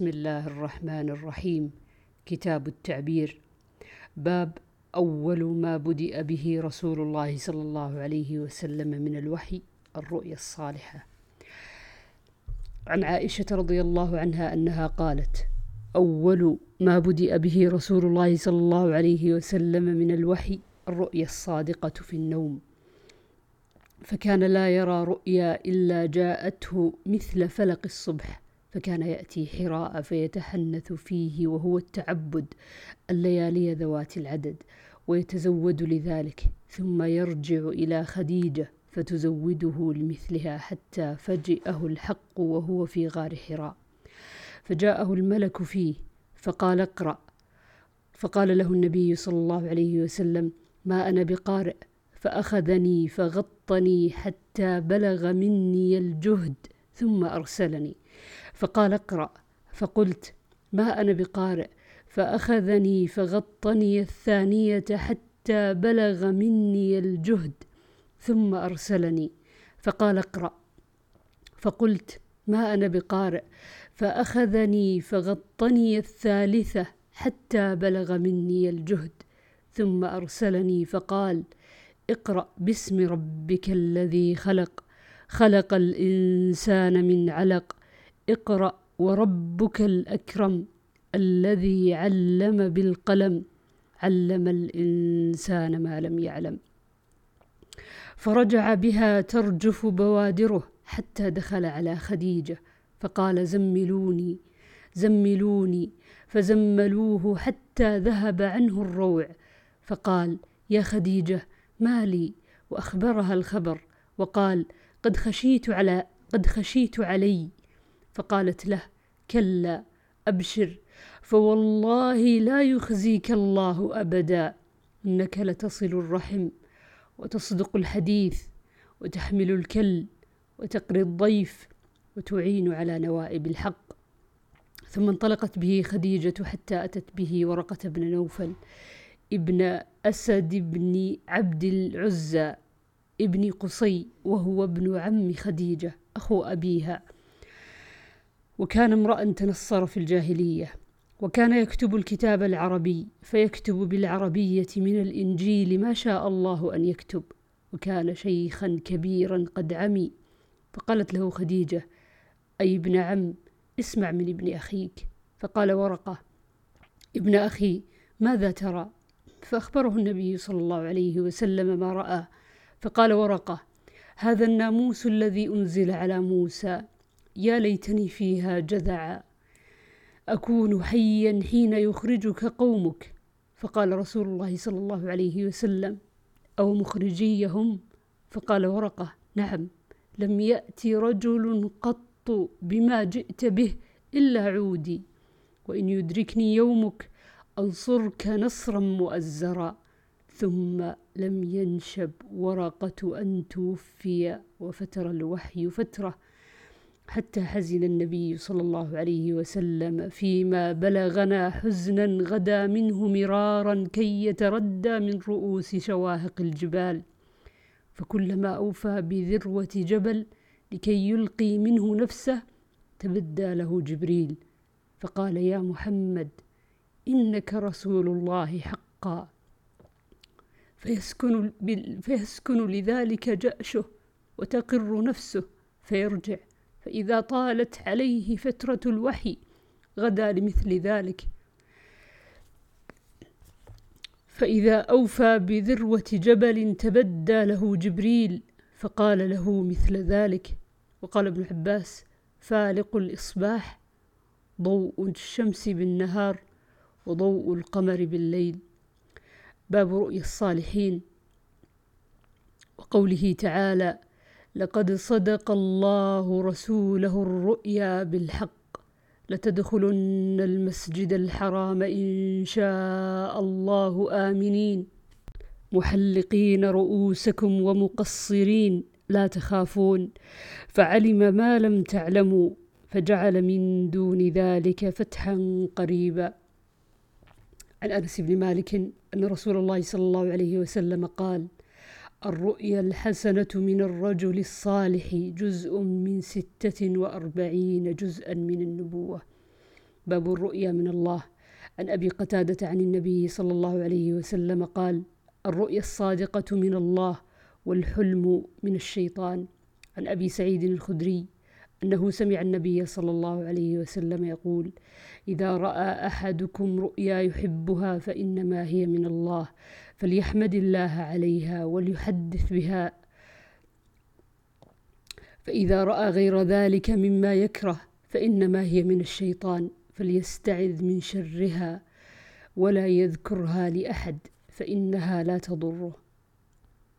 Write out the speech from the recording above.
بسم الله الرحمن الرحيم. كتاب التعبير. باب أول ما بدأ به رسول الله صلى الله عليه وسلم من الوحي الرؤيا الصالحة. عن عائشة رضي الله عنها أنها قالت أول ما بدأ به رسول الله صلى الله عليه وسلم من الوحي الرؤيا الصادقة في النوم. فكان لا يرى رؤيا إلا جاءته مثل فلق الصبح. فكان يأتي حراء فيتحنث فيه وهو التعبد الليالي ذوات العدد ويتزود لذلك ثم يرجع إلى خديجة فتزوده لمثلها حتى فجئه الحق وهو في غار حراء. فجاءه الملك فيه فقال اقرأ. فقال له النبي صلى الله عليه وسلم ما أنا بقارئ فأخذني فغطني حتى بلغ مني الجهد ثم أرسلني. فقال اقرأ. فقلت ما أنا بقارئ؟ فأخذني فغطني الثانية حتى بلغ مني الجهد. ثم أرسلني. فقال اقرأ. فقلت ما أنا بقارئ؟ فأخذني فغطني الثالثة حتى بلغ مني الجهد. ثم أرسلني فقال اقرأ باسم ربك الذي خلق. خلق الإنسان من علق. اقرأ وربك الأكرم الذي علم بالقلم. علم الإنسان ما لم يعلم. فرجع بها ترجف بوادره حتى دخل على خديجة. فقال زملوني زملوني. فزملوه حتى ذهب عنه الروع. فقال يا خديجة ما لي؟ وأخبرها الخبر. وقال قد خشيت على قد خشيت علي. فقالت له كلا أبشر. فوالله لا يخزيك الله أبدا. إنك لتصل الرحم وتصدق الحديث وتحمل الكل وتقري الضيف وتعين على نوائب الحق. ثم انطلقت به خديجة حتى أتت به ورقة بن نوفل ابن أسد بن عبد العزى. ابن قصي وهو ابن عم خديجة أخو أبيها. وكان امرأ تنصر في الجاهلية. وكان يكتب الكتاب العربي فيكتب بالعربية من الإنجيل ما شاء الله أن يكتب. وكان شيخا كبيرا قد عمي. فقالت له خديجة أي ابن عم اسمع من ابن أخيك. فقال ورقة ابن أخي ماذا ترى؟ فأخبره النبي صلى الله عليه وسلم ما رأى. فقال ورقة هذا الناموس الذي أنزل على موسى يا ليتني فيها جذعا. أكون حيا حين يخرجك قومك. فقال رسول الله صلى الله عليه وسلم. أو مخرجيهم؟ فقال ورقة. نعم لم يأتي رجل قط بما جئت به إلا عودي. وإن يدركني يومك أنصرك نصرا مؤزرا. ثم لم ينشب ورقة أن توفي وفتر الوحي فترة حتى حزن النبي صلى الله عليه وسلم فيما بلغنا حزنا غدا منه مرارا كي يتردى من رؤوس شواهق الجبال. فكلما أوفى بذروة جبل لكي يلقي منه نفسه تبدى له جبريل. فقال يا محمد إنك رسول الله حقا. فيسكن, فيسكن لذلك جأشه وتقر نفسه فيرجع. فإذا طالت عليه فترة الوحي غدا لمثل ذلك. فإذا أوفى بذروة جبل تبدى له جبريل فقال له مثل ذلك. وقال ابن عباس فالق الإصباح ضوء الشمس بالنهار وضوء القمر بالليل. باب رؤيا الصالحين. وقوله تعالى لقد صدق الله رسوله الرؤيا بالحق لتدخلن المسجد الحرام إن شاء الله آمنين. محلقين رؤوسكم ومقصرين لا تخافون. فعلم ما لم تعلموا فجعل من دون ذلك فتحا قريبا. عن انس بن مالك أن رسول الله صلى الله عليه وسلم قال الرؤيا الحسنة من الرجل الصالح جزء من ستة وأربعين جزءا من النبوة. باب الرؤيا من الله. عن أبي قتادة عن النبي صلى الله عليه وسلم قال الرؤيا الصادقة من الله والحلم من الشيطان. عن أبي سعيد الخدري أنه سمع النبي صلى الله عليه وسلم يقول إذا رأى أحدكم رؤيا يحبها فإنما هي من الله فليحمد الله عليها وليحدث بها. فإذا رأى غير ذلك مما يكره فإنما هي من الشيطان فليستعذ من شرها ولا يذكرها لأحد فإنها لا تضره.